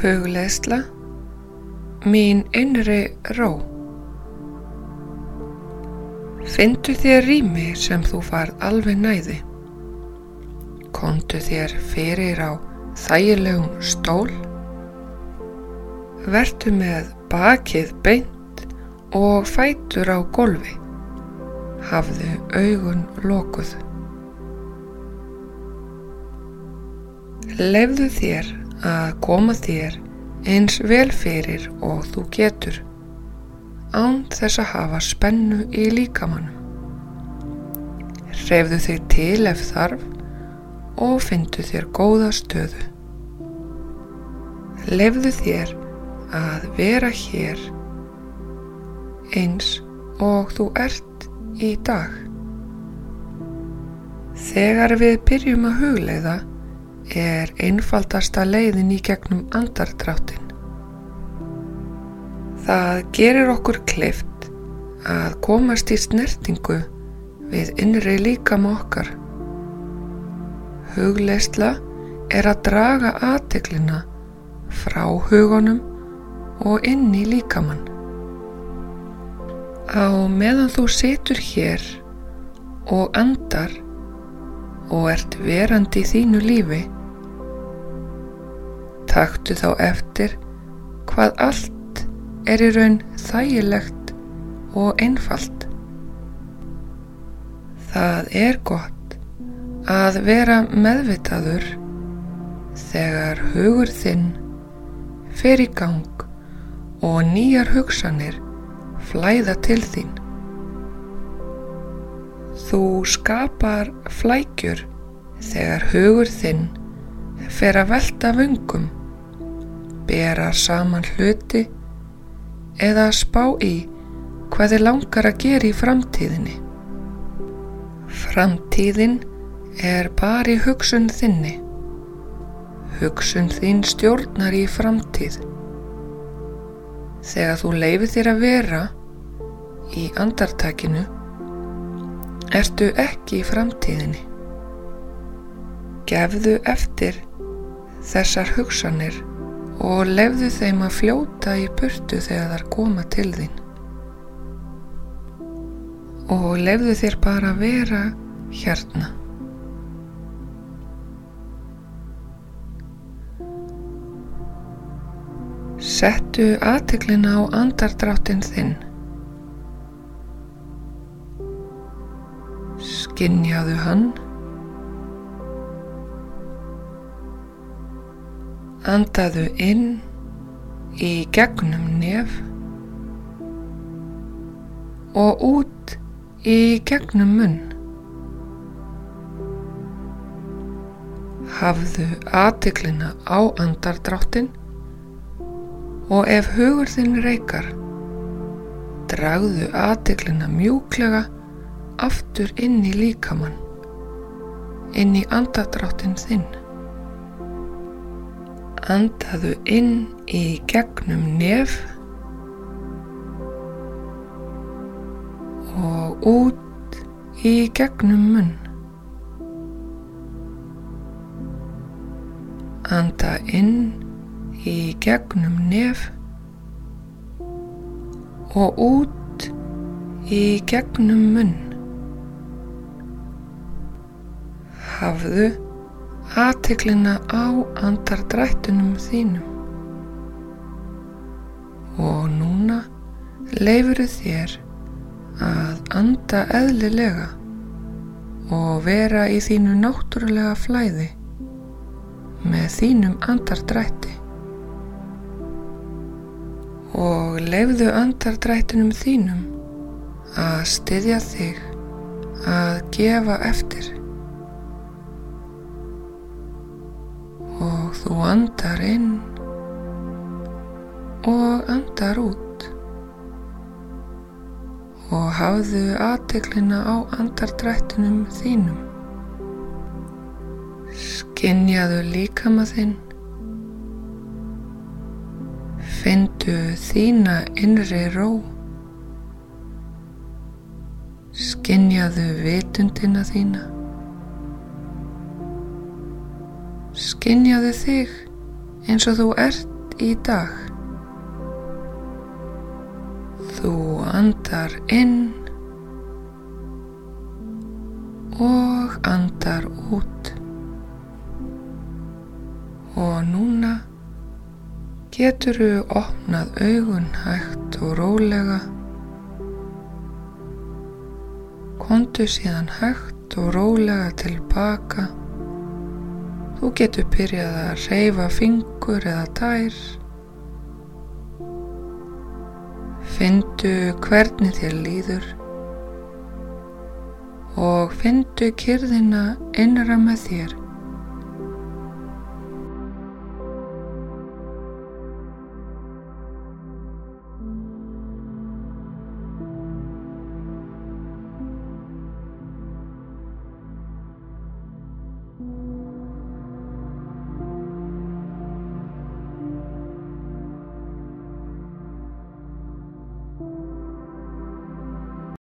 Hugleðsla Mín innri ró Findu þér rými sem þú farð alveg næði. Kondu þér fyrir á þægilegum stól. Vertu með bakið beint og fætur á golfi. Hafðu augun lokuð. Leifðu þér að koma þér eins vel fyrir og þú getur án þess að hafa spennu í líkamannum. Hrefðu þig til ef þarf og fyndu þér góða stöðu. Leifðu þér að vera hér eins og þú ert í dag. Þegar við byrjum að hugleiða er einfaldasta leiðin í gegnum andardráttin. Það gerir okkur kleift að komast í snertingu við innri líkam okkar. Hugleisla er að draga aðteglina frá hugunum og inn í líkamann. Á meðan þú situr hér og andar og ert verandi í þínu lífi Taktu þá eftir hvað allt er í raun þægilegt og einfalt. Það er gott að vera meðvitaður þegar hugur þinn fer í gang og nýjar hugsanir flæða til þín. Þú skapar flækjur þegar hugur þinn fer að velta vöngum bera saman hluti eða spá í hvað þið langar að gera í framtíðinni. Framtíðin er bara í hugsun þinni. Hugsun þín stjórnar í framtíð. Þegar þú leifir þér að vera í andartakinu, ertu ekki í framtíðinni. Gefðu eftir þessar hugsanir og lefðu þeim að fljóta í burtu þegar þar koma til þín. Og lefðu þér bara að vera hérna. Settu aðteglina á andardráttin þinn. Skinnjaðu hann. Andaðu inn í gegnum nef og út í gegnum munn. Hafðu aðtiklina á andardráttin og ef hugur þinn reykar, dragðu aðtiklina mjúklega aftur inn í líkamann, inn í andardráttin þinn. Andaðu inn í gegnum nef og út í gegnum munn. Anda inn í gegnum nef og út í gegnum munn. Hafðu aðteklina á andardrættunum þínum. Og núna leifuru þér að anda eðlilega og vera í þínu náttúrulega flæði með þínum andardrætti. Og leifðu andardrættunum þínum að styðja þig að gefa eftir andar inn og andar út og hafðu aðteglina á andardrættinum þínum. Skinnjaðu líkama þinn, findu þína innri ró, skinnjaðu vitundina þína. Skinnjaðu þig eins og þú ert í dag. Þú andar inn og andar út. Og núna getur þú opnað augun hægt og rólega. Kondu síðan hægt og rólega tilbaka. Þú getur byrjað að reyfa fingur eða tær. Findu hvernig þér líður og findu kyrðina innra með þér.